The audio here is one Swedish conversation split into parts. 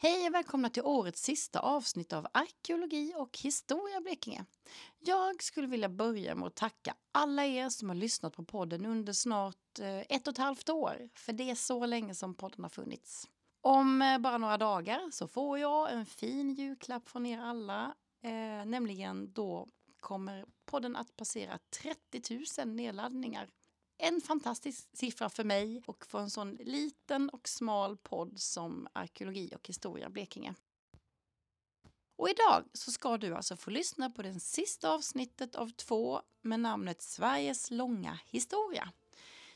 Hej och välkomna till årets sista avsnitt av Arkeologi och historia Blekinge. Jag skulle vilja börja med att tacka alla er som har lyssnat på podden under snart eh, ett och ett halvt år, för det är så länge som podden har funnits. Om eh, bara några dagar så får jag en fin julklapp från er alla, eh, nämligen då kommer podden att passera 30 000 nedladdningar en fantastisk siffra för mig och för en sån liten och smal podd som Arkeologi och historia Blekinge. Och idag så ska du alltså få lyssna på det sista avsnittet av två med namnet Sveriges långa historia.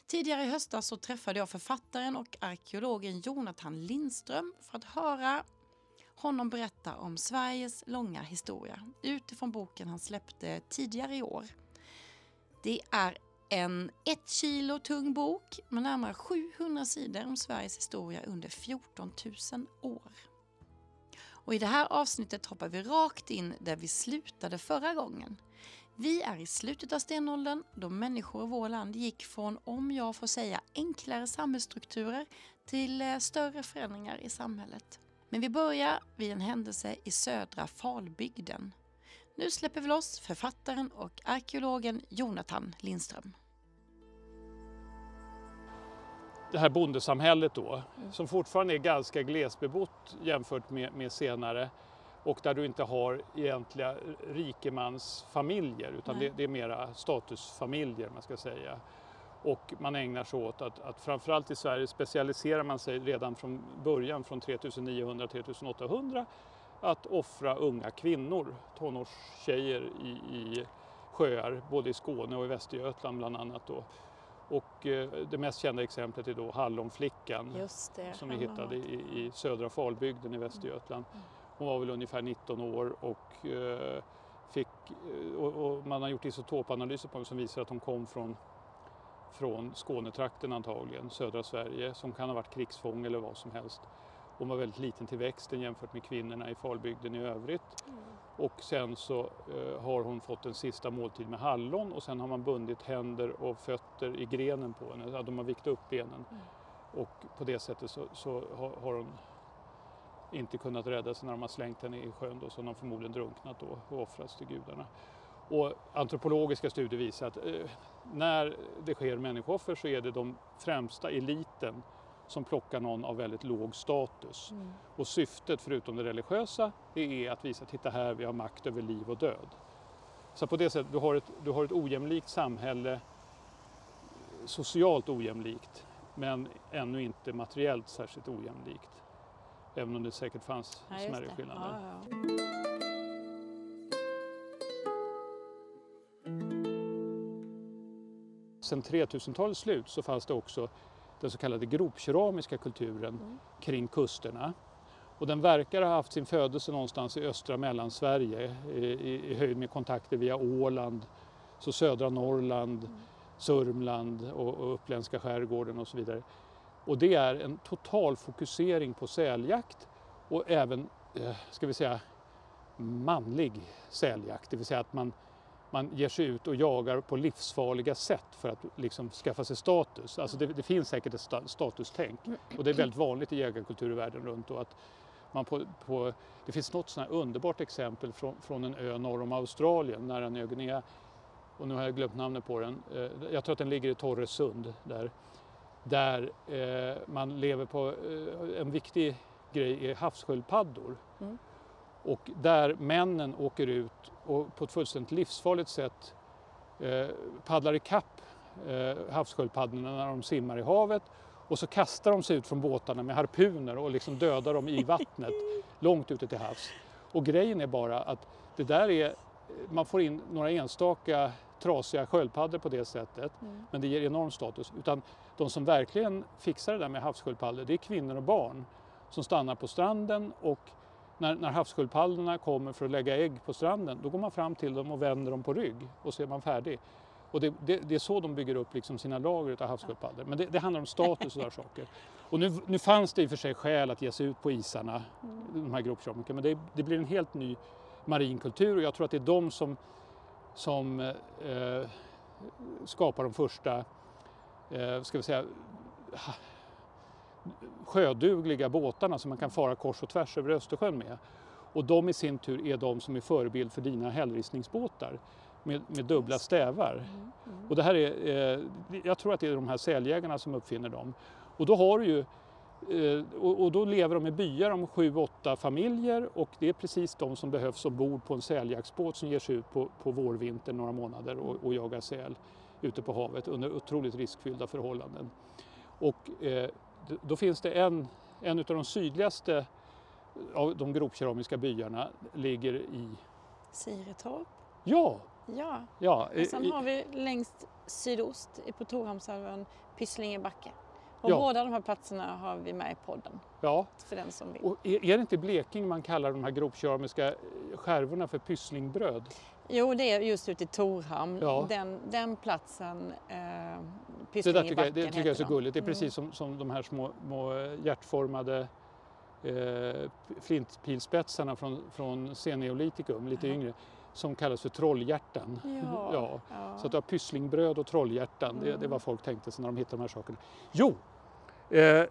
Tidigare i höstas så träffade jag författaren och arkeologen Jonathan Lindström för att höra honom berätta om Sveriges långa historia utifrån boken han släppte tidigare i år. Det är en ett kilo tung bok med närmare 700 sidor om Sveriges historia under 14 000 år. Och I det här avsnittet hoppar vi rakt in där vi slutade förra gången. Vi är i slutet av stenåldern då människor i vårt land gick från, om jag får säga, enklare samhällsstrukturer till eh, större förändringar i samhället. Men vi börjar vid en händelse i södra Falbygden. Nu släpper vi loss författaren och arkeologen Jonathan Lindström. Det här bondesamhället då, mm. som fortfarande är ganska glesbebott jämfört med, med, senare och där du inte har egentliga rikemansfamiljer utan det, det, är mera statusfamiljer man ska säga. Och man ägnar sig åt att, att framförallt i Sverige specialiserar man sig redan från början från 3900 3800 att offra unga kvinnor, tonårstjejer i, i sjöar både i Skåne och i Västergötland bland annat. Då. Och eh, det mest kända exemplet är då Hallonflickan det, som vi hittade i, i södra Falbygden i Västergötland. Mm. Hon var väl ungefär 19 år och, eh, fick, eh, och, och man har gjort isotopanalyser på henne som visar att hon kom från, från Skånetrakten antagligen, södra Sverige, som kan ha varit krigsfånge eller vad som helst. Hon var väldigt liten till växten jämfört med kvinnorna i Falbygden i övrigt. Mm. Och sen så eh, har hon fått en sista måltid med hallon och sen har man bundit händer och fötter i grenen på henne. De har vikt upp benen. Mm. Och på det sättet så, så har, har, hon inte kunnat rädda sig när de har slängt henne i sjön då, så hon har förmodligen drunknat då och offrats till gudarna. Och antropologiska studier visar att eh, när det sker människooffer så är det de främsta eliten som plockar någon av väldigt låg status. Mm. Och syftet, förutom det religiösa, det är att visa, titta här, vi har makt över liv och död. Så på det sättet, du har ett, du har ett ojämlikt samhälle, socialt ojämlikt, men ännu inte materiellt särskilt ojämlikt. Även om det säkert fanns ja, smärre skillnader. Ja, ja. Sen 3000-talets slut så fanns det också den så kallade gropkeramiska kulturen mm. kring kusterna. Och den verkar ha haft sin födelse någonstans i östra Mellansverige i, i, i höjd med kontakter via Åland, så södra Norrland, mm. Sörmland och, och uppländska skärgården och så vidare. Och det är en total fokusering på säljakt och även, eh, ska vi säga, manlig säljakt, det vill säga att man man ger sig ut och jagar på livsfarliga sätt för att liksom skaffa sig status. Alltså det, det finns säkert ett statustänk och det är väldigt vanligt i jägarkultur i världen runt. Och att man på, på, det finns något sånt underbart exempel från, från en ö norr om Australien, nära Nya Guinea. Och nu har jag glömt namnet på den. Eh, jag tror att den ligger i Torresund där. Där eh, man lever på, eh, en viktig grej är havssköldpaddor. Mm. Och där männen åker ut och på ett fullständigt livsfarligt sätt eh, paddlar ikapp eh, havssköldpaddorna när de simmar i havet och så kastar de sig ut från båtarna med harpuner och liksom dödar dem i vattnet långt ute till havs. Och grejen är bara att det där är, man får in några enstaka trasiga sköldpaddor på det sättet mm. men det ger enorm status. Utan de som verkligen fixar det där med havssköldpaddor det är kvinnor och barn som stannar på stranden och när, när havssköldpaddorna kommer för att lägga ägg på stranden, då går man fram till dem och vänder dem på rygg och så är man färdig. Och det, det, det är så de bygger upp liksom sina lager av havssköldpaddor. Men det, det, handlar om status och där saker. Och nu, nu fanns det i och för sig skäl att ge sig ut på isarna, mm. de här gropkeramikerna, men det, blir en helt ny marin kultur och jag tror att det är de som, som eh, skapar de första, eh, ska vi säga, sjödugliga båtarna som man kan fara kors och tvärs över Östersjön med. Och de i sin tur är de som är förebild för dina hällristningsbåtar med, med dubbla stävar. Mm, mm. Och det här är, eh, jag tror att det är de här säljägarna som uppfinner dem. Och då har du ju eh, och, då lever de i byar om sju, åtta familjer och det är precis de som behövs ombord på en säljaktsbåt som ger sig ut på, på vårvintern några månader och, och jagar säl ute på havet under otroligt riskfyllda förhållanden. Och eh, då finns det en, en av de sydligaste av de gropkeramiska byarna ligger i, Siretorp. ja, Ja. ja, Och sen i- har vi längst sydost på Torhamnshalvön Pysslinge backe. Och Ja. båda de här platserna har vi med i podden ja. för den som vill. Och är, är det inte Blekinge man kallar de här gropkeramiska eh, skärvorna för pysslingbröd? Jo, det är just ute i Torhamn. Ja. Den, den platsen, eh, Det där tycker jag, det tycker jag är så gulligt. Det är Mm. precis som, som de här små, små hjärtformade eh, flintpilspetsarna från, från senneolitikum, lite Ja. yngre, som kallas för trolljärtan. Ja. Ja. Så att du har pysslingbröd och trolljärtan, det, det är Mm. vad folk tänkte sig när de hittade de här sakerna. Jo, eh,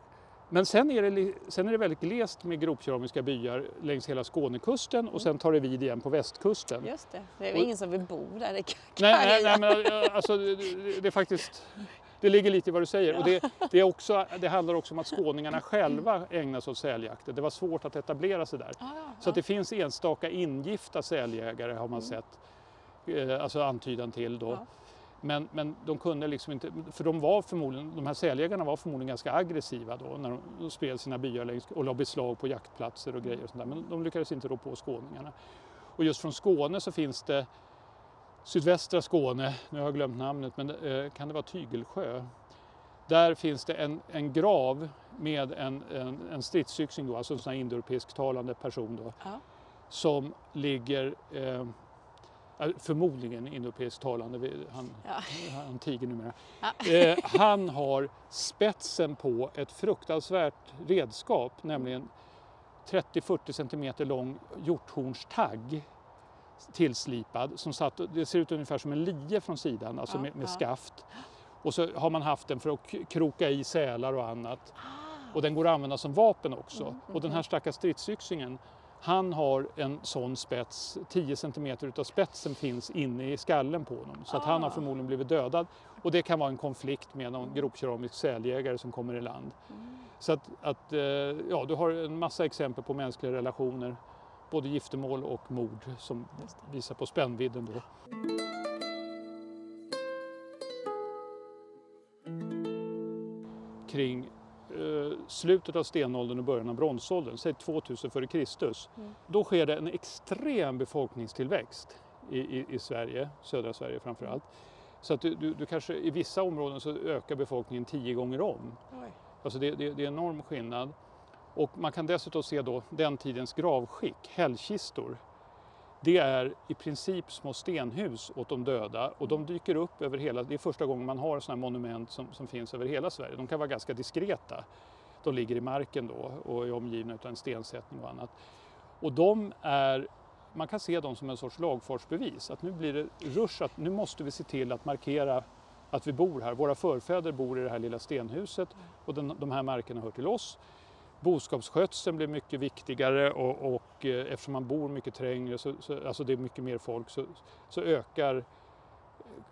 men sen är, det, sen är det väldigt glest med gropkeramiska byar längs hela Skånekusten och sen tar det vid igen på västkusten. Just det, det är Och- ingen som vill bo där. Det kan, Nej, nej, nej men alltså, det, det- är faktiskt det ligger lite i vad du säger. Och det, det, är också, det handlar också om att skåningarna själva ägnar sig åt säljakten. Det var svårt att etablera sig där. Ah, Så att det finns enstaka ingifta säljägare har man sett, eh, alltså antydan till då. Ja. Men, men de kunde liksom inte, för de var förmodligen, de här säljägarna var förmodligen ganska aggressiva då när de, spred sina byar längs och la beslag på jaktplatser och grejer och sånt där. Men de lyckades inte rå på skåningarna. Och just från Skåne så finns det sydvästra Skåne, nu har jag glömt namnet, men eh, kan det vara Tygelsjö? Där finns det en, en grav med en, en, en stridsyxing, då, alltså en sån här indoeuropeisk-talande person då, Ja. som ligger eh, förmodligen indoeuropeisk-talande, han, Ja. han tiger numera. Ja. Eh, han har spetsen på ett fruktansvärt redskap, nämligen 30-40 centimeter lång hjorthornstagg tillslipad. Som satt, det ser ut ungefär som en lie från sidan, alltså Ja, med, med skaft. Och så har man haft den för att kroka i sälar och annat. Ah, Och den går att använda som vapen också. Mm, Och den här mhm. stackars stridsyxingen, han har en sån spets, 10 centimeter utav spetsen finns inne i skallen på honom. Så att han har Ah. förmodligen blivit dödad. Och det kan vara en konflikt med någon gropkeramisk säljägare som kommer i land. mm. Så att, att eh, ja, du har en massa exempel på mänskliga relationer, både giftermål och mord som visar på spännvidden då. Kring slutet av stenåldern och början av bronsåldern, säg 2000 före Kristus, Mm. då sker det en extrem befolkningstillväxt i, i, i Sverige, södra Sverige framför allt. Så att du, du, du kanske i vissa områden så ökar befolkningen tio gånger om. Oj. Alltså det, det, det är enorm skillnad. Och man kan dessutom se då den tidens gravskick, hällkistor. Det är i princip små stenhus åt de döda och de dyker upp över hela, det är första gången man har sådana här monument som, som finns över hela Sverige. De kan vara ganska diskreta. De ligger i marken då och är omgivna av en stensättning och annat. Och de är, man kan se dem som en sorts lagfartsbevis, att nu blir det rush, att nu måste vi se till att markera att vi bor här. Våra förfäder bor i det här lilla stenhuset och den, de här markerna hör till oss. Boskapsskötseln blir mycket viktigare och, och eh, eftersom man bor mycket trängre, så, så, alltså det är mycket mer folk, så, så ökar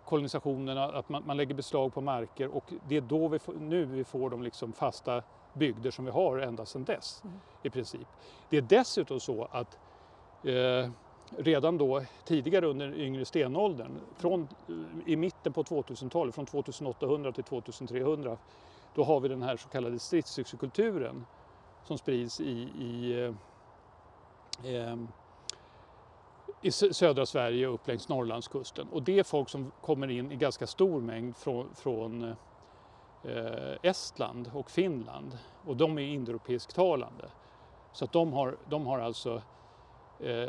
kolonisationerna, att man, man lägger beslag på marker och det är då vi får, nu vi får de liksom fasta bygder som vi har ända sedan dess Mm. i princip. Det är dessutom så att eh, redan då tidigare under yngre stenåldern, från, i mitten på 2000-talet, från 2800 till 2300, då har vi den här så kallade stridsyxekulturen som sprids i, i, eh, eh, i sö- södra Sverige upp längs Norrlandskusten. Och det är folk som kommer in i ganska stor mängd från, från eh, Estland och Finland och de är indoeuropeisktalande. Så att de har, de har alltså eh,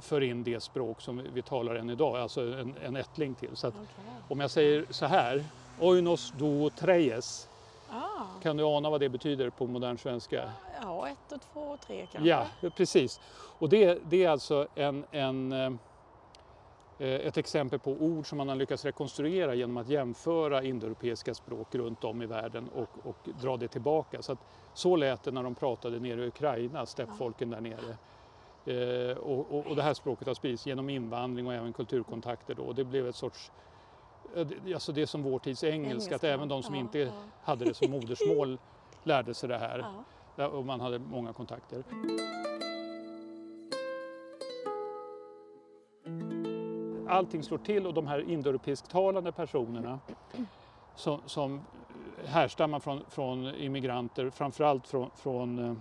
för in det språk som vi- talar än idag, alltså en, en ättling till. Så att Okej. om jag säger så här, Oinos do treyes, Ah. kan du ana vad det betyder på modern svenska? Ja, ett och två och tre kanske. Ja, precis. Och det, det är alltså en, en, eh, ett exempel på ord som man har lyckats rekonstruera genom att jämföra indoeuropeiska språk runt om i världen och, och dra det tillbaka. Så, att, så lät det när de pratade nere i Ukraina, steppfolken där nere. Eh, och, och, och, det här språket har spridits genom invandring och även kulturkontakter då. Det blev ett sorts, alltså det är som vår tids engelska, engelska. att även de som ja, inte ja. hade det som modersmål lärde sig det här. Ja. Och man hade många kontakter. allting slår till och de här indoeuropeisktalande personerna som, som härstammar från, från immigranter, framförallt från, från, eh,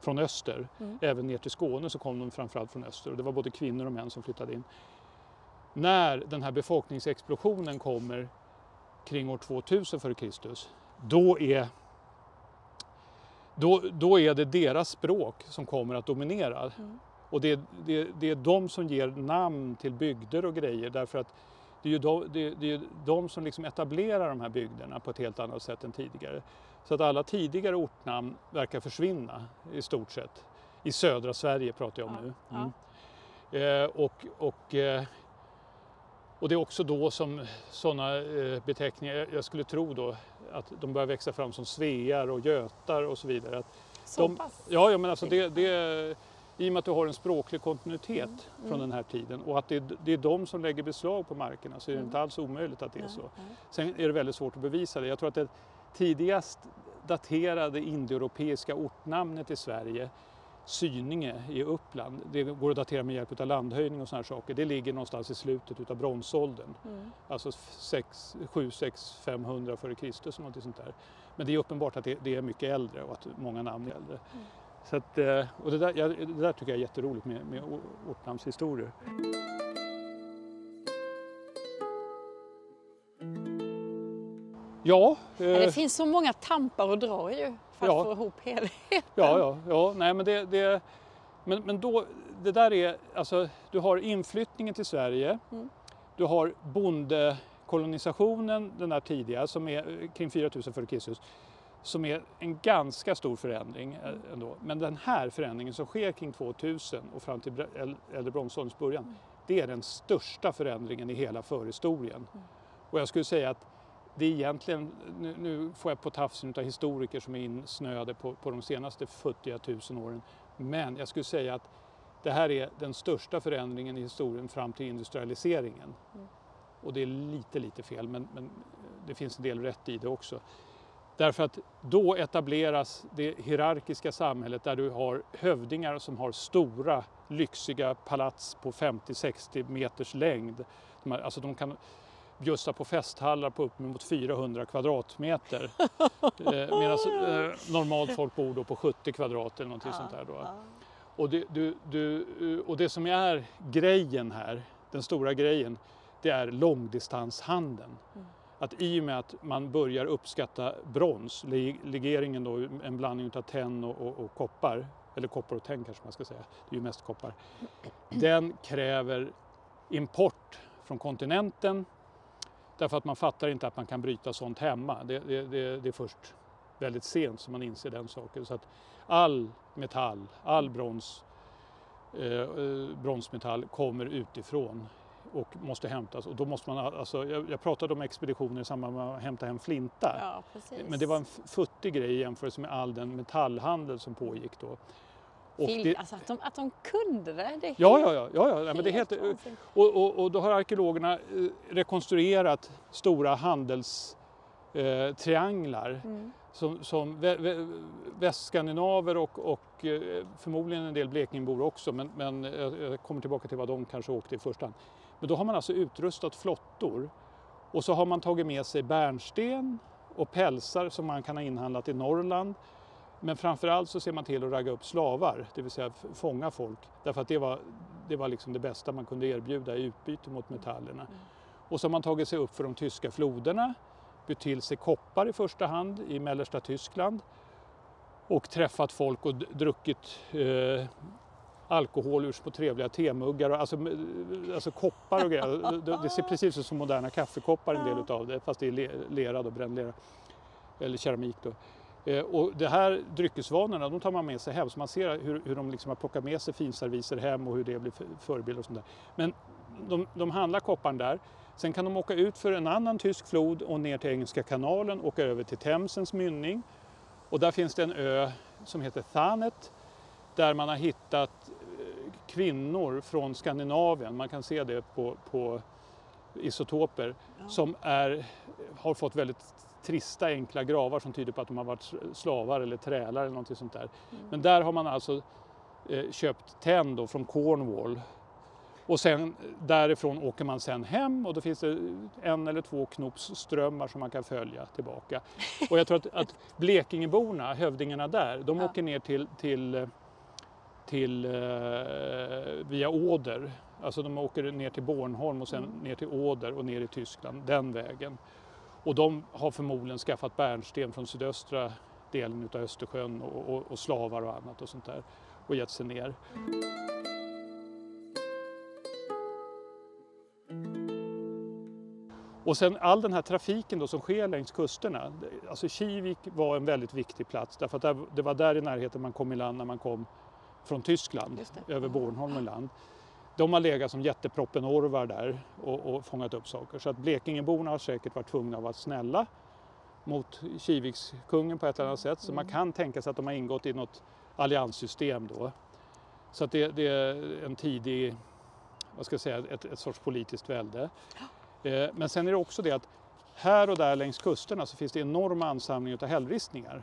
från öster. Mm. Även ner till Skåne så kom de framförallt från öster och det var både kvinnor och män som flyttade in. När den här befolkningsexplosionen kommer kring år 2000 f.Kr. Då är, då, då är det deras språk som kommer att dominera. Mm. Och det, det, det är de som ger namn till bygder och grejer därför att det är ju de, det, det är de som liksom etablerar de här bygderna på ett helt annat sätt än tidigare. Så att alla tidigare ortnamn verkar försvinna i stort sett. I södra Sverige pratar jag om ja, nu. Mm. Ja. Eh, och, och, eh, och det är också då som sådana eh, beteckningar, jag skulle tro då att de börjar växa fram som svear och götar och så vidare. Att så de, pass? Ja, ja men alltså det, det i och med att du har en språklig kontinuitet mm. från mm. den här tiden och att det är, det är de som lägger beslag på markerna så är det mm. inte alls omöjligt att det är så. Sen är det väldigt svårt att bevisa det. Jag tror att det tidigast daterade indoeuropeiska ortnamnet i Sverige Syninge i Uppland, det går att datera med hjälp av landhöjning och sådana saker. Det ligger någonstans i slutet av bronsåldern. Mm. Alltså 7 6 500 före Kristus eller något sånt där. Men det är uppenbart att det, det, är mycket äldre och att många namn är äldre. Mm. Så att, eh, och det där, det där tycker jag är jätteroligt med, med ortnamnshistorier. Ja. Eh, det finns så många tampar att dra ju för ja, att få ihop helheten. Ja, ja, ja. Nej, men, det, det, men, men då, det där är, alltså, du har inflyttningen till Sverige, mm. du har bondekolonisationen, den där tidiga, som är kring 4000 f.Kr som är en ganska stor förändring eh, ändå. Men den här förändringen som sker kring 2000 och fram till äldre bronsålderns början, mm. det är den största förändringen i hela förhistorien. Mm. Och jag skulle säga att det är egentligen, nu, nu får jag på tafsen av historiker som är insnöade på, på de senaste 40 000 åren, men jag skulle säga att det här är den största förändringen i historien fram till industrialiseringen. Mm. Och det är lite, lite fel, men, men det finns en del rätt i det också. Därför att då etableras det hierarkiska samhället där du har hövdingar som har stora lyxiga palats på 50-60 meters längd. Alltså de kan bjussa på festhallar på uppemot 400 kvadratmeter. eh, Medan eh, normalt folk bor då på 70 kvadrat eller någonting ja, sånt där. Då. Ja. Och, det, du, du, och det som är grejen här, den stora grejen, det är långdistanshandeln. Mm att i och med att man börjar uppskatta brons, legeringen då en blandning av tenn och, och, och koppar, eller koppar och tenn kanske man ska säga, det är ju mest koppar, den kräver import från kontinenten därför att man fattar inte att man kan bryta sånt hemma. Det, det, det, det är först väldigt sent som man inser den saken. Så att all metall, all brons, eh, eh bronsmetall kommer utifrån och måste hämtas. Och då måste man, alltså, jag, jag pratade om expeditioner i samband med att hämta hem flinta. Ja, men det var en futtig grej i jämförelse med all den metallhandel som pågick då. Och det, alltså att, de, att de kunde det, det är ja, ja, ja, ja, ja, men det helt, och, och, och då har arkeologerna eh, rekonstruerat stora handelstrianglar eh, mm. som, som vä, vä, västskandinaver och, och eh, förmodligen en del Blekingebor också, men, men jag kommer tillbaka till vad de kanske åkte i första hand. Men då har man alltså utrustat flottor och så har man tagit med sig bärnsten och pälsar som man kan ha inhandlat i Norrland. Men framförallt så ser man till att ragga upp slavar, det vill säga fånga folk. Därför att det var, det var liksom det bästa man kunde erbjuda i utbyte mot metallerna. Mm. Och så har man tagit sig upp för de tyska floderna, bytt till sig koppar i första hand i mellersta Tyskland och träffat folk och druckit eh, alkohol ur små trevliga temuggar, och, alltså, alltså koppar och grejer. Det, det ser precis ut som moderna kaffekoppar en del utav det fast det är lera då, brännlera eller keramik. Då. Eh, och det här dryckesvanorna de tar man med sig hem så man ser hur, hur de liksom har plockat med sig finserviser hem och hur det blir förebild och sånt där. Men de, de handlar kopparn där. Sen kan de åka ut för en annan tysk flod och ner till Engelska kanalen, åka över till Themsens mynning. Och där finns det en ö som heter Thanet där man har hittat eh, kvinnor från Skandinavien, man kan se det på, på isotoper, ja. som är, har fått väldigt trista enkla gravar som tyder på att de har varit slavar eller trälar eller någonting sånt där. Mm. Men där har man alltså eh, köpt tenn från Cornwall och sen därifrån åker man sen hem och då finns det en eller två knopsströmmar som man kan följa tillbaka. Och jag tror att, att Blekingeborna, hövdingarna där, de ja. åker ner till, till, till eh, via Åder. Alltså de åker ner till Bornholm och sen mm. ner till Åder och ner i Tyskland den vägen. Och de har förmodligen skaffat bärnsten från sydöstra delen av Östersjön och, och, och slavar och annat och sånt där och gett sig ner. Och sen all den här trafiken då som sker längs kusterna. Alltså Kivik var en väldigt viktig plats därför att det var där i närheten man kom i land när man kom från Tyskland över Bornholm i land. De har legat som jätteproppenorvar där och, och fångat upp saker. Så att Blekingeborna har säkert varit tvungna att vara snälla mot Kivikskungen på ett eller annat sätt. Så man mm. kan tänka sig att de har ingått i något allianssystem då. Så att det, det är en tidig, vad ska jag säga, ett, ett sorts politiskt välde. Eh, men sen är det också det att här och där längs kusterna så finns det enorma ansamlingar av hällristningar.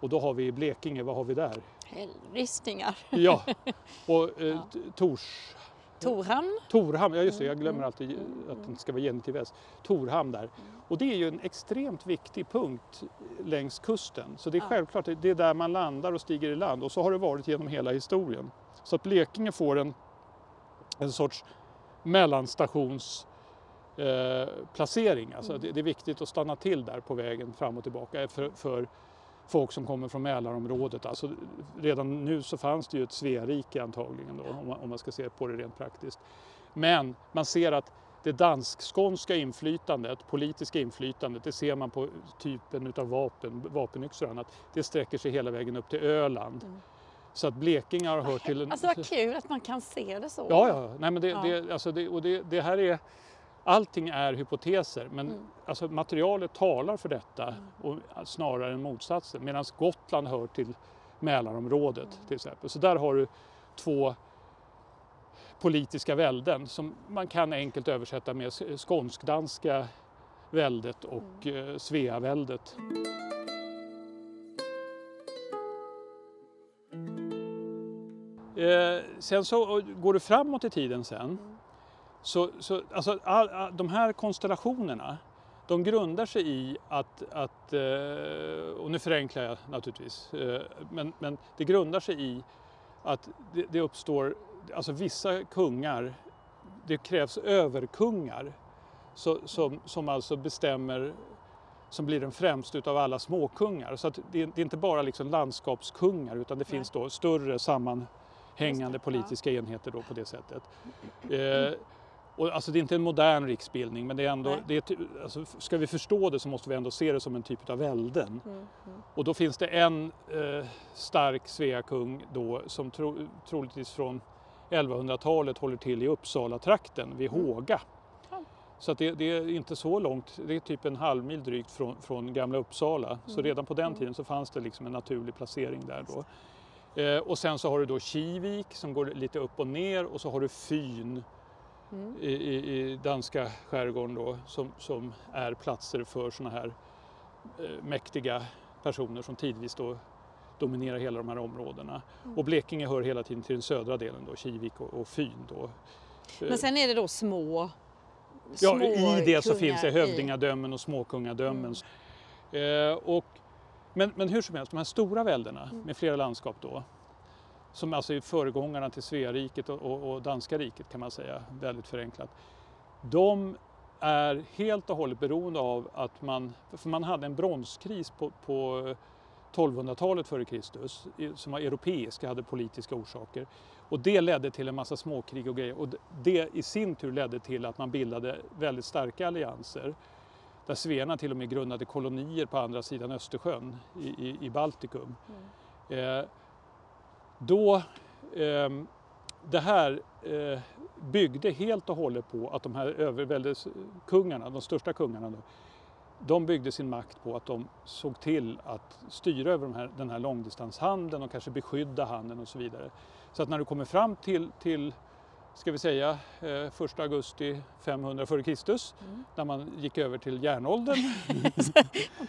Och då har vi i Blekinge, vad har vi där? Hällristningar. Ja, och eh, ja. Tors... Torhamn. Torhamn, ja just det, jag glömmer mm. alltid att det ska vara genitiv S. Torhamn där. Och det är ju en extremt viktig punkt längs kusten. Så det är självklart, det är där man landar och stiger i land och så har det varit genom hela historien. Så att Blekinge får en, en sorts mellanstations Eh, placering. Alltså det, det, är viktigt att stanna till där på vägen fram och tillbaka för, för folk som kommer från Mälarområdet. Alltså, redan nu så fanns det ju ett Sverige antagligen då, om, man, om man ska se på det rent praktiskt. Men man ser att det dansk-skånska inflytandet, politiska inflytandet, det ser man på typen av vapen, vaponyxor och annat, det sträcker sig hela vägen upp till Öland. Mm. Så att Blekinge har hört till... Alltså vad kul att man kan se det så. Ja, ja. Nej, men det, ja. det, alltså det, och det, det här är allting är hypoteser men mm. alltså, materialet talar för detta mm. och snarare än motsatsen medan Gotland hör till Mälarområdet mm. till exempel. Så där har du två politiska välden som man kan enkelt översätta med skånsk-danska väldet och mm. eh, Sveaväldet. Eh, sen så går du framåt i tiden sen mm. Så, så alltså, all, all, de här konstellationerna de grundar sig i att, att eh, och nu förenklar jag naturligtvis, eh, men, men det grundar sig i att det, det uppstår, alltså vissa kungar, det krävs överkungar så, som, som alltså bestämmer, som blir den främsta utav alla småkungar. Så det, det är inte bara liksom landskapskungar utan det Nej. finns då större sammanhängande politiska enheter då på det sättet. Eh, och alltså det är inte en modern riksbildning men det är ändå, det är, alltså ska vi förstå det så måste vi ändå se det som en typ av välden. Mm, mm. Och då finns det en eh, stark Sveakung då som tro, troligtvis från 1100-talet håller till i Uppsala-trakten vid mm. Håga. Mm. Så det, det, är inte så långt, det är typ en halv mil drygt från, från gamla Uppsala. Mm. Så redan på den mm. tiden så fanns det liksom en naturlig placering där då. Eh, och sen så har du då Kivik som går lite upp och ner och så har du Fyn mm. i, i, danska skärgården då, som, som är platser för sådana här eh, mäktiga personer som tidvis då dominerar hela de här områdena. Mm. Och Blekinge hör hela tiden till den södra delen då, Kivik och, och Fyn då. Men sen är det då små Ja, i det så finns det hövdingadömen och småkungadömen. Mm. Eh, och, men, men hur som helst, de här stora väldena mm. med flera landskap då, som alltså är föregångarna till Sveariket och, och, och danska riket kan man säga, väldigt förenklat. De är helt och hållet beroende av att man, för man hade en bronskris på, på 1200-talet före Kristus som var europeisk, hade politiska orsaker. Och det ledde till en massa småkrig och grejer och det i sin tur ledde till att man bildade väldigt starka allianser där Svena till och med grundade kolonier på andra sidan Östersjön i, i, i Baltikum. Mm. Eh, då, eh, det här eh, byggde helt och hållet på att de här överväldeskungarna, de största kungarna, då, de byggde sin makt på att de såg till att styra över de här, den här långdistanshandeln och kanske beskydda handeln och så vidare. Så att när du kommer fram till, till ska vi säga, eh, 1 augusti 500 f.Kr. Mm. när man gick över till järnåldern.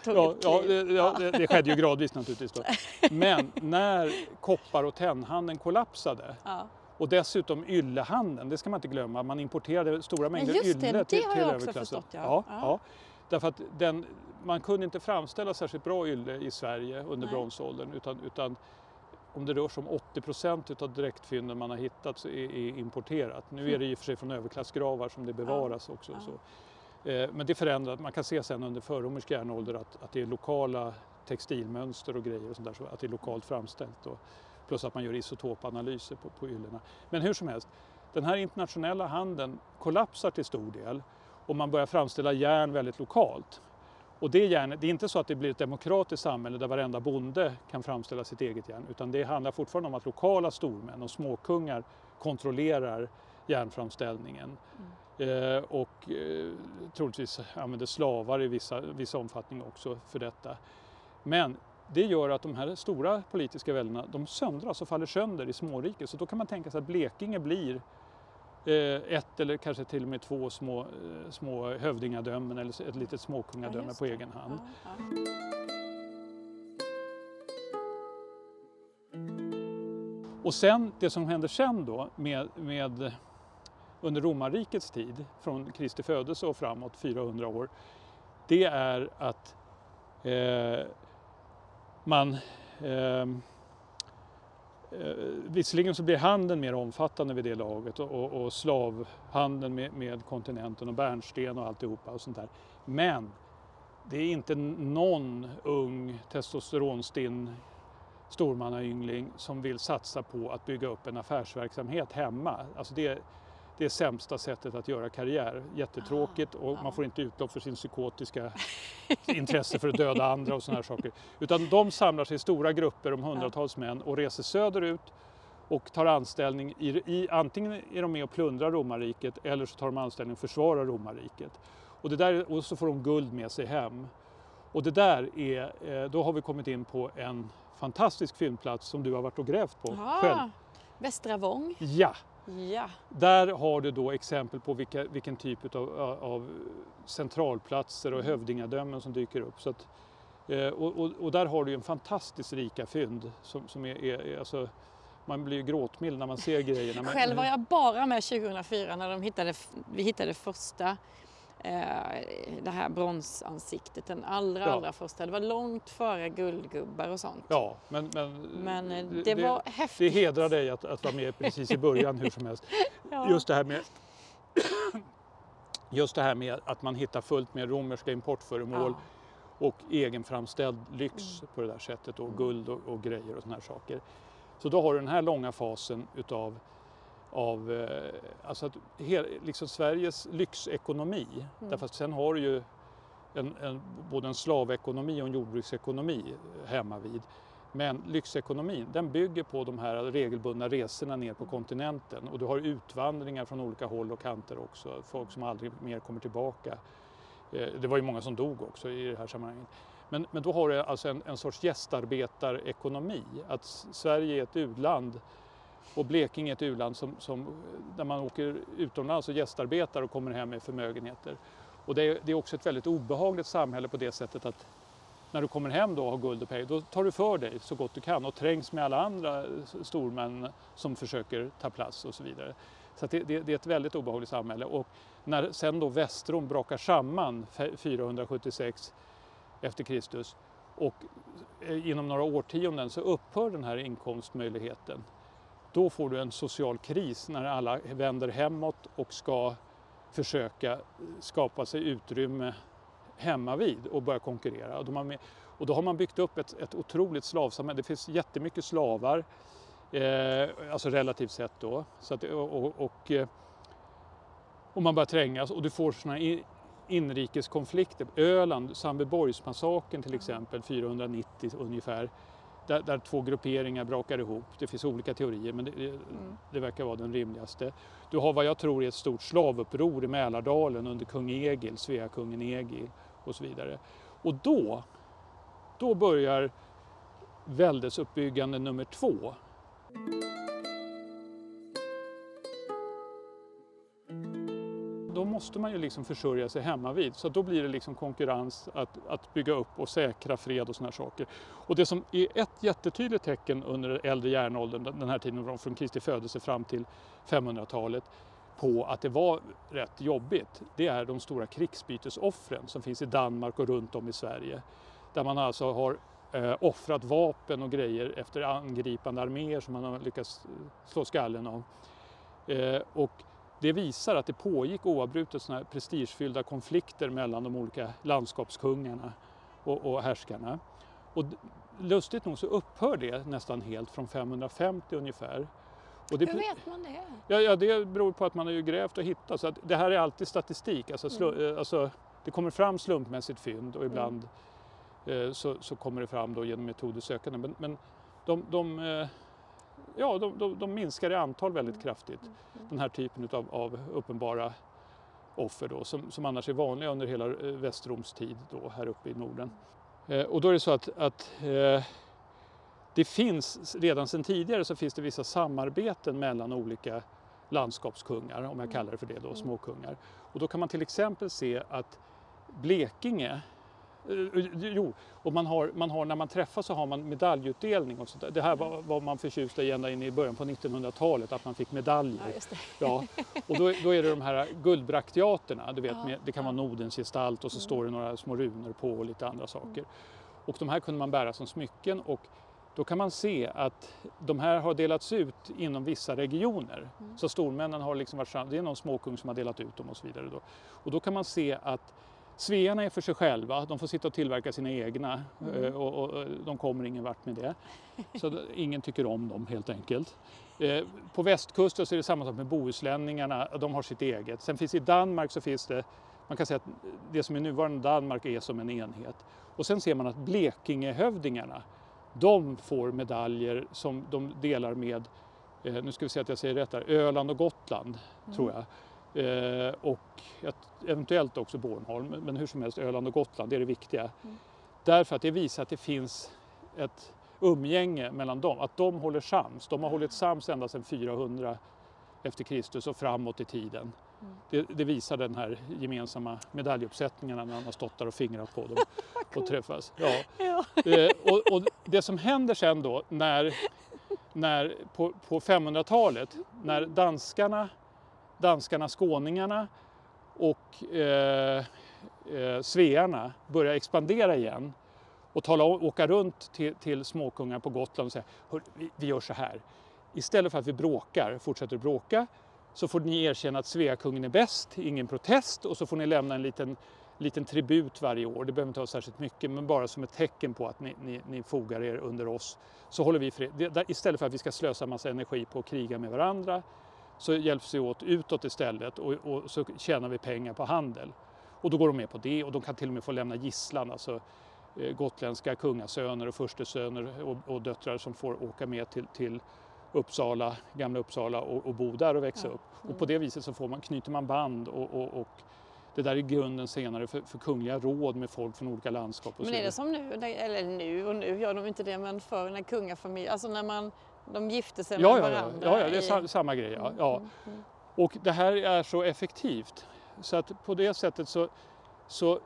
ja, ja, det, ja det, det, skedde ju gradvis naturligtvis. Då. Men när koppar och tennhandeln kollapsade ja. och dessutom yllehandeln, det ska man inte glömma, man importerade stora mängder ylle till, överklassen. Förstått, ja. Ja, ja. Därför att den, man kunde inte framställa särskilt bra ylle i Sverige under Nej. bronsåldern utan, utan om det rör sig om 80 procent av direktfynden man har hittat så är, är importerat. Nu är det i och för sig från överklassgravar som det bevaras ja. också. Så. Eh, men det förändras, man kan se sen under förromersk järnålder att, att det är lokala textilmönster och grejer och sånt där, så att det är lokalt framställt. Och, plus att man gör isotopanalyser på, på yllena. Men hur som helst, den här internationella handeln kollapsar till stor del och man börjar framställa järn väldigt lokalt. Och det, järnet, det är inte så att det blir ett demokratiskt samhälle där varenda bonde kan framställa sitt eget järn utan det handlar fortfarande om att lokala stormän och småkungar kontrollerar järnframställningen. Mm. Eh, och eh, troligtvis använder slavar i vissa, vissa omfattning också för detta. Men det gör att de här stora politiska väldena de söndras och faller sönder i småriken. Så då kan man tänka sig att Blekinge blir ett eller kanske till och med två små, eh, små hövdingadömen eller ett litet småkungadöme ja, på egen hand. Ja, ja. Och sen, det som händer sen då med, med under romarrikets tid, från Kristi födelse och framåt 400 år, det är att eh, man eh, Eh, Eh, visserligen så blir handeln mer omfattande vid det laget och, och, och slavhandeln med, med, kontinenten och bärnsten och alltihopa och sånt där. Men det är inte någon ung testosteronstinn stormannayngling som vill satsa på att bygga upp en affärsverksamhet hemma. Alltså det, det är sämsta sättet att göra karriär. Jättetråkigt och man får inte utlopp för sin psykotiska intresse för att döda andra och sådana här saker. Utan de samlar sig i stora grupper om hundratals män och reser söderut och tar anställning i, i, antingen är de med och plundrar romarriket eller så tar de anställning och försvarar romarriket. Och, det där, och så får de guld med sig hem. Och det där är, eh, då har vi kommit in på en fantastisk fyndplats som du har varit och grävt på Aha, själv. Västra Vång. Ja, Ja. Där har du då exempel på vilka, vilken typ av, av centralplatser och mm. hövdingadömen som dyker upp. Så att, eh, och, och, och, där har du en fantastiskt rika fynd som, som är, är, alltså, man blir ju gråtmild när man ser grejerna. Själv var jag bara med 2004 när de hittade, vi hittade första det här bronsansiktet, den allra, ja. allra första. Det var långt före guldgubbar och sånt. Ja, men, men, men eh, det, det var häftigt. Det hedrar dig att, att vara med precis i början hur som helst. ja. Just det här med Just det här med att man hittar fullt med romerska importföremål ja. och egenframställd lyx mm. på det där sättet och guld och, och grejer och sådana här saker. Så då har du den här långa fasen utav av eh, alltså att, liksom Sveriges lyxekonomi. Mm. Därför att sen har du ju en, en, både en slavekonomi och en jordbruksekonomi hemma vid. Men lyxekonomin den bygger på de här regelbundna resorna ner på kontinenten och du har utvandringar från olika håll och kanter också, folk som aldrig mer kommer tillbaka. Eh, det var ju många som dog också i det här sammanhanget. Men, men då har du alltså en, en sorts gästarbetarekonomi, att Sverige är ett u-land och Blekinge är ett u-land som, som, eh, där man åker utomlands och gästarbetar och kommer hem med förmögenheter. Och det är, det är också ett väldigt obehagligt samhälle på det sättet att när du kommer hem då och har guld och pengar, då tar du för dig så gott du kan och trängs med alla andra eh, stormän som försöker ta plats och så vidare. Så det, det, det, är ett väldigt obehagligt samhälle. Och när sen då Västrom brakar samman 476 efter Kristus och eh, inom några årtionden så upphör den här inkomstmöjligheten. Då får du en social kris när alla vänder hemåt och ska försöka skapa sig utrymme hemma vid och börja konkurrera. Och, med, och då har man byggt upp ett, ett otroligt slavsamhälle. Det finns jättemycket slavar, eh, alltså relativt sett då. Så att, och, och, och, eh, och man börjar trängas och du får sådana inrikeskonflikter. Öland, Sandbyborgsmassakern till exempel, 490 ungefär där, där två grupperingar brakar ihop. Det finns olika teorier men det, Mm. det verkar vara den rimligaste. Du har vad jag tror är ett stort slavuppror i Mälardalen under kung Egil, Sveakungen Egil och så vidare. Och då, då börjar väldesuppbyggande nummer två. Måste man ju liksom försörja sig hemma vid. så då blir det liksom konkurrens att, att bygga upp och säkra fred och sådana saker. Och det som är ett jättetydligt tecken under äldre järnåldern, den här tiden från- Kristi födelse fram till 500-talet, på att det var rätt jobbigt, det är de stora krigsbytesoffren som finns i Danmark och runt om i Sverige. Där man alltså har eh, offrat vapen och grejer efter angripande arméer som man har lyckats slå skallen av. Eh, och det visar att det pågick oavbrutet här prestigefyllda konflikter mellan de olika landskapskungarna och, och härskarna. Och lustigt nog så upphör det nästan helt från 550 ungefär. Och det, Hur vet man det? Ja, ja, det beror på att man har ju grävt och hittat. Så att det här är alltid statistik. Alltså, slu, eh, alltså, det kommer fram slumpmässigt fynd och ibland eh, så, så kommer det fram då genom metodiskt sökande. Men, men de, de, eh, ja, de, de, de minskar i antal väldigt kraftigt. Den här typen av, av uppenbara offer då, som, som annars är vanliga under hela eh, Västroms tid då, här uppe i Norden. Eh, och då är det så att, att eh, det finns redan sedan tidigare så finns det vissa samarbeten mellan olika landskapskungar, om jag kallar det för det då, småkungar. Och då kan man till exempel se att Blekinge Jo, och man har, man har, när man träffas så har man medaljutdelning och sånt där. Det här var, var man förtjust i ända in i början på 1900-talet, att man fick medaljer. Ja. Ja, och då, då är det de här guldbrakteaterna, du vet, Ja, med, det kan vara. Nordens gestalt och så står det några små runor på och lite andra saker. Och de här kunde man bära som smycken och då kan man se att de här har delats ut inom vissa regioner. Så stormännen har liksom varit sam- det är någon småkung som har delat ut dem och så vidare. Då. Och då kan man se att Svearna är för sig själva, de får sitta och tillverka sina egna eh, och, och, och de kommer ingen vart med det. Så ingen tycker om dem helt enkelt. Eh, På västkusten så är det samma sak med bohuslänningarna, de har sitt eget. Sen finns i Danmark så finns det, man kan säga att det som är nuvarande Danmark är som en enhet. Och sen ser man att Blekingehövdingarna, de får medaljer som de delar med, eh, nu ska vi se att jag säger rätt här, Öland och Gotland tror jag. Eh, och eventuellt också Bornholm, men hur som helst Öland och Gotland, det är det viktiga. Därför att det visar att det finns ett umgänge mellan dem, att de håller sams. De har hållit sams ända sedan 400 efter Kristus och framåt i tiden. Det, det visar den här gemensamma medaljuppsättningarna när man har stått där och fingrat på dem och träffas. Ja. Ja. Eh, och, och det som händer sen då när, när på, på 500-talet när danskarna, danskarna, skåningarna och eh, eh, svearna börjar expandera igen och tala, åka runt till, till småkungar på Gotland och säga vi, vi gör så här. Istället för att vi bråkar, fortsätter bråka, så får ni erkänna att Sveakungen är bäst, ingen protest och så får ni lämna en liten, liten tribut varje år. Det behöver inte vara särskilt mycket men bara som ett tecken på att ni, ni, ni fogar er under oss. Så håller vi fred. Istället för att vi ska slösa massa energi på att kriga med varandra så hjälps vi åt utåt istället och, och så tjänar vi pengar på handel. Och då går de med på det och de kan till och med få lämna gisslan, alltså eh, gotländska kungasöner och furstesöner och, och döttrar som får åka med till, till Uppsala, gamla Uppsala och, och bo där och växa Ja. upp. Och på det viset så får man, knyter man band och, och, och det där är grunden senare för, för kungliga råd med folk från olika landskap. Men är det som nu, eller nu och nu gör de inte det, men förr när kungafamiljer, alltså när man, de gifte sig Ja, med ja, varandra. ja, ja, det är i- sa, samma grej. Ja, ja. Mm, mm, Och det här är så effektivt så att på det sättet så, så eh,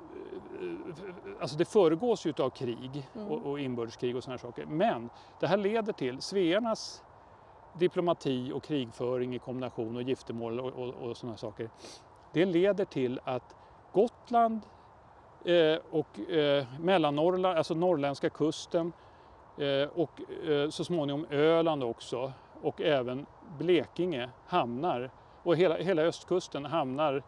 alltså det föregås ju av krig Mm. och, och inbördeskrig och sådana saker. Men det här leder till svearnas diplomati och krigföring i kombination och giftermål och, och, och sådana saker. Det leder till att Gotland eh, och eh, Mellannorrland, alltså norrländska kusten eh, och eh, så småningom Öland också och även Blekinge hamnar och hela, hela östkusten hamnar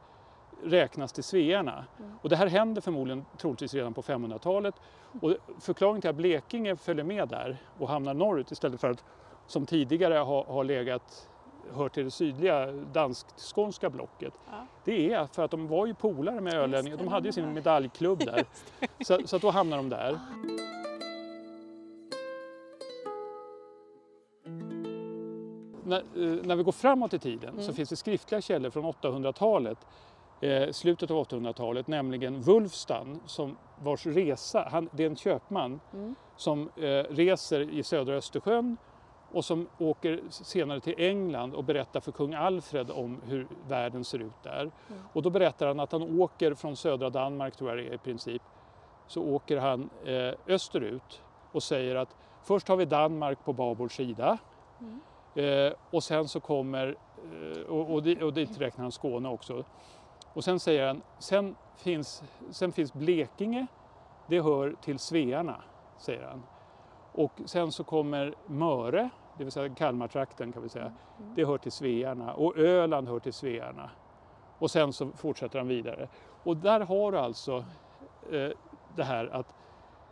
räknas till svearna. Och det här händer förmodligen troligtvis redan på 500-talet. Och förklaringen till att Blekinge följer med där och hamnar norrut istället för att som tidigare ha, ha legat hör till det sydliga dansk-skånska blocket. Ja. Det är för att de var ju polare med ölänningar. De hade ju sin medaljklubb där. Så, så att då hamnar de där. När, eh, när vi går framåt i tiden så Mm. finns det skriftliga källor från 800-talet, eh, slutet av 800-talet, nämligen Wulfstan som vars resa, han, det är en köpman Mm. som eh, reser i södra Östersjön och som åker senare till England och berättar för kung Alfred om hur världen ser ut där. Mm. Och då berättar han att han åker från södra Danmark, tror jag det är i princip, så åker han eh, österut och säger att först har vi Danmark på babord sida Mm. Eh, och sen så kommer, eh, och, och, dit, och dit räknar han Skåne också. Och sen säger han, sen finns, sen finns Blekinge, det hör till Svearna, säger han. Och sen så kommer Möre, det vill säga Kalmartrakten kan vi säga, Mm. det hör till Svearna och Öland hör till Svearna. Och sen så fortsätter han vidare. Och där har du alltså eh, det här att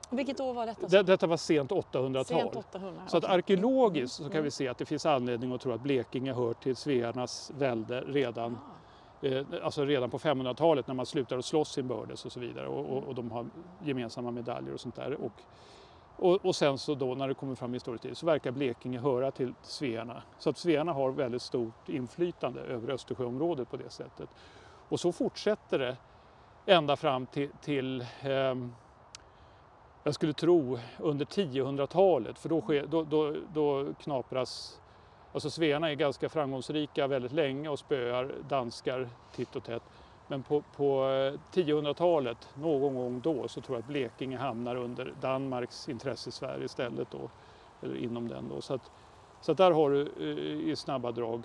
Vilket år var detta? det, detta var sent 800-tal. Sent 800. Så att arkeologiskt så kan Mm. vi se att det finns anledning att tro att Blekinge hör till Svearnas välde redan, Ah. eh, alltså redan på 500-talet när man slutar att slåss inbördes och så vidare och, och, och de har gemensamma medaljer och sånt där. Och, och, och sen så då när det kommer fram i historisk tid så verkar Blekinge höra till Svearna. Så att Svearna har väldigt stort inflytande över Östersjöområdet på det sättet. Och så fortsätter det ända fram till, till ehm, jag skulle tro under 1000-talet för då, sker, då, då, då knapras Alltså Svearna är ganska framgångsrika väldigt länge och spöar danskar titt och tätt. Men på, på eh, 1000-talet, någon gång då, så tror jag att Blekinge hamnar under Danmarks intressesfär istället då. Eller inom den då. Så att, så att där har du eh, i snabba drag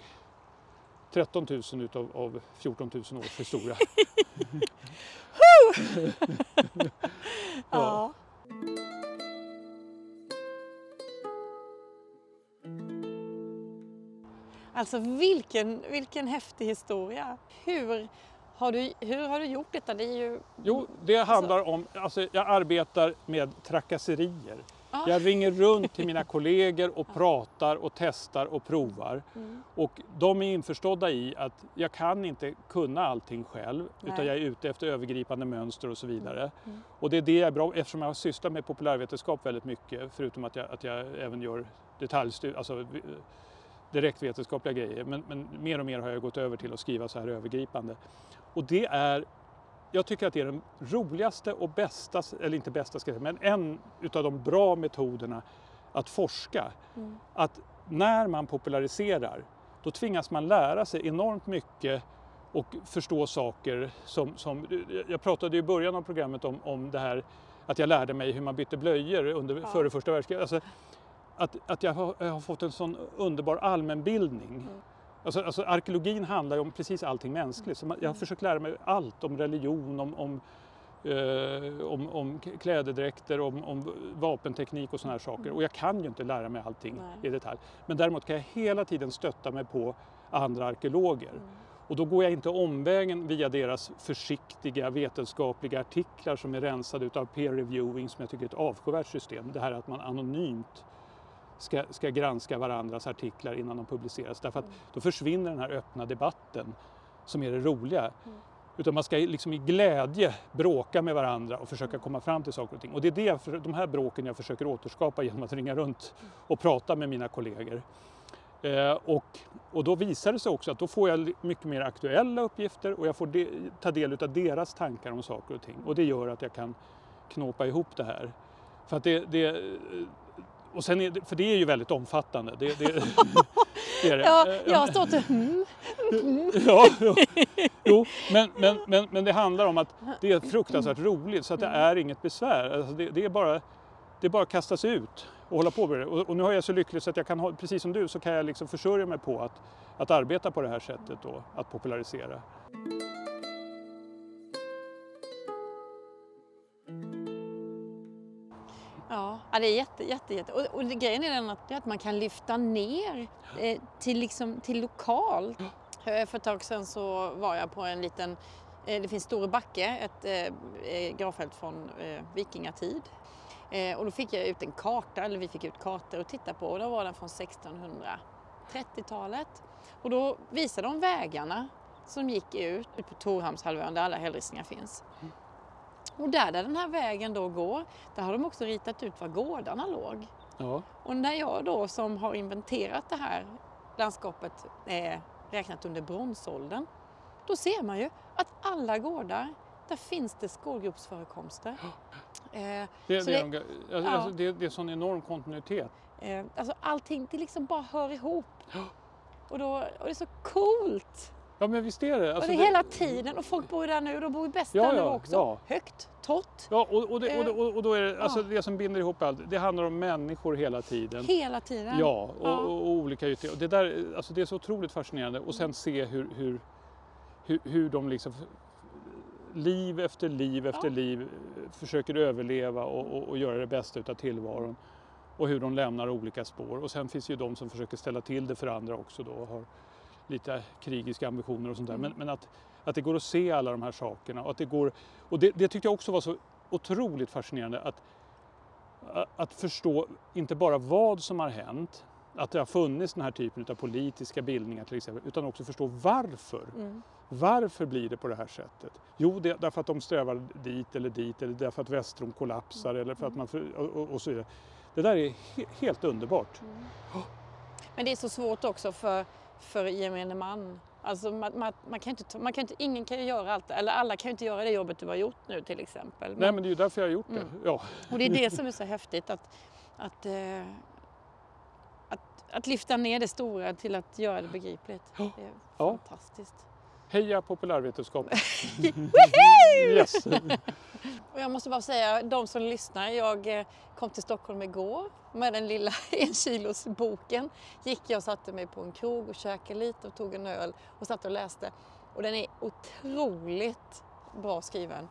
13 000 utav av 14 000 års historia. Ja. Alltså vilken, vilken häftig historia. Hur har, du, hur har du gjort detta? Det är ju... Jo, det handlar om, alltså jag arbetar med trakasserier. Ah. Jag ringer runt till mina kollegor och pratar och testar och provar. Mm. Och de är införstådda i att jag kan inte kunna allting själv Nej. utan jag är ute efter övergripande mönster och så vidare. Mm. Och det är det jag är bra eftersom jag har sysslat med populärvetenskap väldigt mycket förutom att jag, att jag även gör detaljstudier, alltså direktvetenskapliga grejer. Men, men mer och mer har jag gått över till att skriva så här övergripande. Och det är, jag tycker att det är den roligaste och bästa, eller inte bästa ska jag säga, men en utav de bra metoderna att forska. Mm. Att när man populariserar då tvingas man lära sig enormt mycket och förstå saker som, som jag pratade i början av programmet om, om det här att jag lärde mig hur man bytte blöjor under, Ja. före första världskriget. Alltså, att, att jag, har, jag har fått en sån underbar allmänbildning. Mm. Alltså, alltså arkeologin handlar ju om precis allting mänskligt. Så jag har försökt lära mig allt om religion, om, om, eh, om, om klädedräkter, om, om vapenteknik och sådana här saker. Och jag kan ju inte lära mig allting Nej. i detalj. Men däremot kan jag hela tiden stötta mig på andra arkeologer. Mm. Och då går jag inte omvägen via deras försiktiga vetenskapliga artiklar som är rensade utav peer reviewing som jag tycker är ett avskyvärt system. Det här att man anonymt ska, ska granska varandras artiklar innan de publiceras. Därför att Mm. då försvinner den här öppna debatten som är det roliga. Mm. Utan man ska liksom i glädje bråka med varandra och försöka komma fram till saker och ting. Och det är det de här bråken jag försöker återskapa genom att ringa runt och prata med mina kollegor. Eh, och, och då visar det sig också att då får jag mycket mer aktuella uppgifter och jag får de, ta del av deras tankar om saker och ting. Och det gör att jag kan knåpa ihop det här. För att det, det, och sen är för det är ju väldigt omfattande. Det, det, det är det. Ja, Eh, jag har stått och mm, ja, ja. Jo, men, men, men, men det handlar om att det är fruktansvärt roligt så att det är inget besvär. Alltså det, det, är bara, det är bara att kasta sig ut och hålla på med det. Och, och nu har jag så lyckligt så att jag kan, ha, precis som du, så kan jag liksom försörja mig på att, att arbeta på det här sättet då, att popularisera. Ja, det är jätte, jätte, jätte. Och, och grejen är den att, det är att man kan lyfta ner eh, till, liksom, till lokal. Eh, för ett tag sedan så var jag på en liten, eh, det finns Store Backe, ett eh, eh, gravfält från eh, vikingatid. Eh, och då fick jag ut en karta, eller vi fick ut kartor att titta på och då var den från 1630-talet. Och då visade de vägarna som gick ut, ut på Torhamnshalvön där alla hällristningar finns. Och där, där den här vägen då går, där har de också ritat ut var gårdarna låg. Ja, Och när jag då som har inventerat det här landskapet är räknat under bronsåldern, då ser man ju att alla gårdar, där finns det skålgropsförekomster. Eh, Det, Så det, det- är alltså, ja. alltså, det, det är sån enorm kontinuitet. eh, alltså allting, det liksom bara hör ihop. Och, då, och det är så coolt! Ja men visst är det. och Alltså, det är hela tiden, och folk bor där nu och de bor ju bäst Ja, där nu ja, också. ja. Högt, torrt, Ja, och, och, det, och, det, och, och då är det, alltså, det som binder ihop allt, det handlar om människor hela tiden. hela tiden. Ja, och, och, och olika ytor. Och det, där, alltså det är så otroligt fascinerande. Och sen se hur, hur, hur, hur de liksom liv efter liv efter liv eh, försöker överleva och, och, och göra det bästa utav tillvaron. Och hur de lämnar olika spår. Och sen finns ju de som försöker ställa till det för andra också då och har lite krigiska ambitioner och sånt där. Mm. Men, men att, att det går att se alla de här sakerna och att det går... Och det, det tyckte jag också var så otroligt fascinerande att, att förstå inte bara vad som har hänt, att det har funnits den här typen av politiska bildningar till exempel, utan också förstå varför. Mm. Varför blir det på det här sättet? Jo, det, därför att de strävar dit eller dit eller därför att Västrom kollapsar eller för att man... Och, och, så vidare. Det där är he, helt underbart. Men det är så svårt också för, för gemene man. Alltså man, man, man kan inte, man kan inte, ingen kan ju göra allt, eller alla kan ju inte göra det jobbet du har gjort nu till exempel. Nej, men det är ju därför jag har gjort det. Mm. Ja. Och det är det som är så häftigt att, att, eh, att, att lyfta ner det stora till att göra det begripligt. Det är Ja. fantastiskt. Heja populärvetenskap! Woho! yes. Och jag måste bara säga, de som lyssnar, jag eh, kom till Stockholm igår med den lilla en kilos boken. Gick jag och satte mig på en krog och käkade lite och tog en öl och satt och läste. Och den är otroligt bra skriven.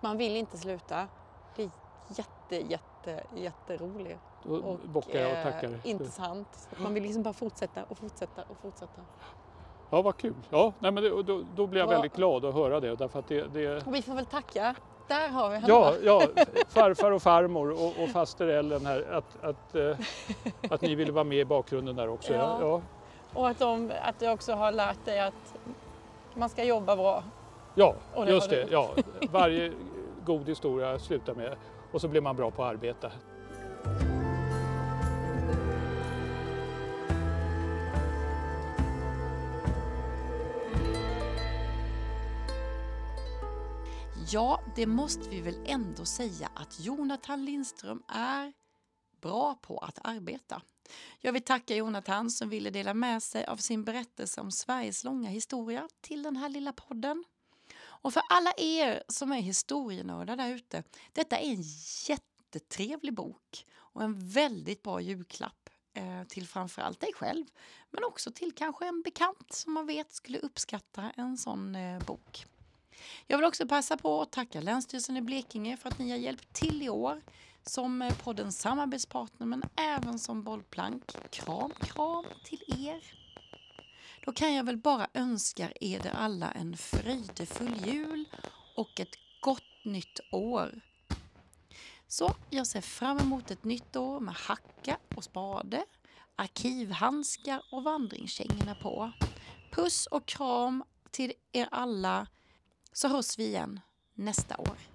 Man vill inte sluta. Det är jätte, jätte, jätterolig och och eh, tackar. intressant. Så att man vill liksom bara fortsätta och fortsätta och fortsätta. Ja, vad kul. Ja, nej, men det, då, då blir jag Bra. väldigt glad att höra det. Därför att det, det Och vi får väl tacka. Där har vi henne. Ja, ja, farfar och farmor och, och faster Ellen här, att, att, eh, att ni ville vara med i bakgrunden där också. Ja. Ja. Och att, de, att du också har lärt dig att man ska jobba bra. ja det just det. Ja. Varje god historia slutar med och så blir man bra på att arbeta. Ja, det måste vi väl ändå säga att Jonathan Lindström är bra på att arbeta. Jag vill tacka Jonathan som ville dela med sig av sin berättelse om Sveriges långa historia till den här lilla podden. Och för alla er som är historienördar där ute, detta är en jättetrevlig bok och en väldigt bra julklapp eh, till framförallt dig själv, men också till kanske en bekant som man vet skulle uppskatta en sån eh, bok. Jag vill också passa på att tacka Länsstyrelsen i Blekinge för att ni har hjälpt till i år som eh, poddens samarbetspartner men även som bollplank. Kram, kram till er! Då kan jag väl bara önska er alla en fröjdefull jul och ett gott nytt år. Så jag ser fram emot ett nytt år med hacka och spade, arkivhandskar och vandringskängorna på. Puss och kram till er alla så hörs vi igen nästa år.